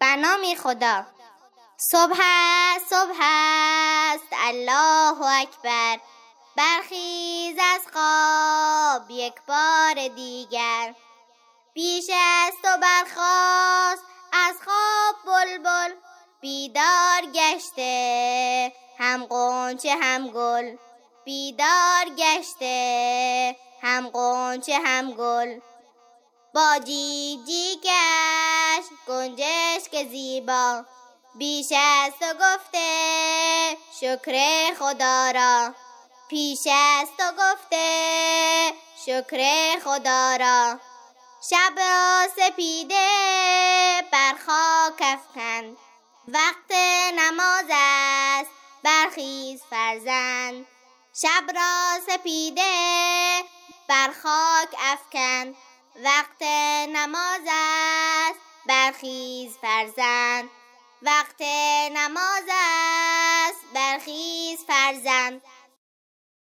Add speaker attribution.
Speaker 1: بنامی خدا. صبح است صبح است الله اکبر. برخیز از خواب یک بار دیگر. بیش از تو برخواست از خواب بلبل. بیدار گشته هم قنچه هم گل. بیدار گشته هم قنچه هم گل. با جی جی کش گنجشک زیبا. بیش از تو گفته شکر خدا را. پیش از تو گفته شکر خدا را. شب را سپیده بر خاک افکند وقت نماز است برخیز فرزند شب را سپیده بر خاک افکند وقت نماز است برخیز فرزند. وقت نماز است برخیز فرزند.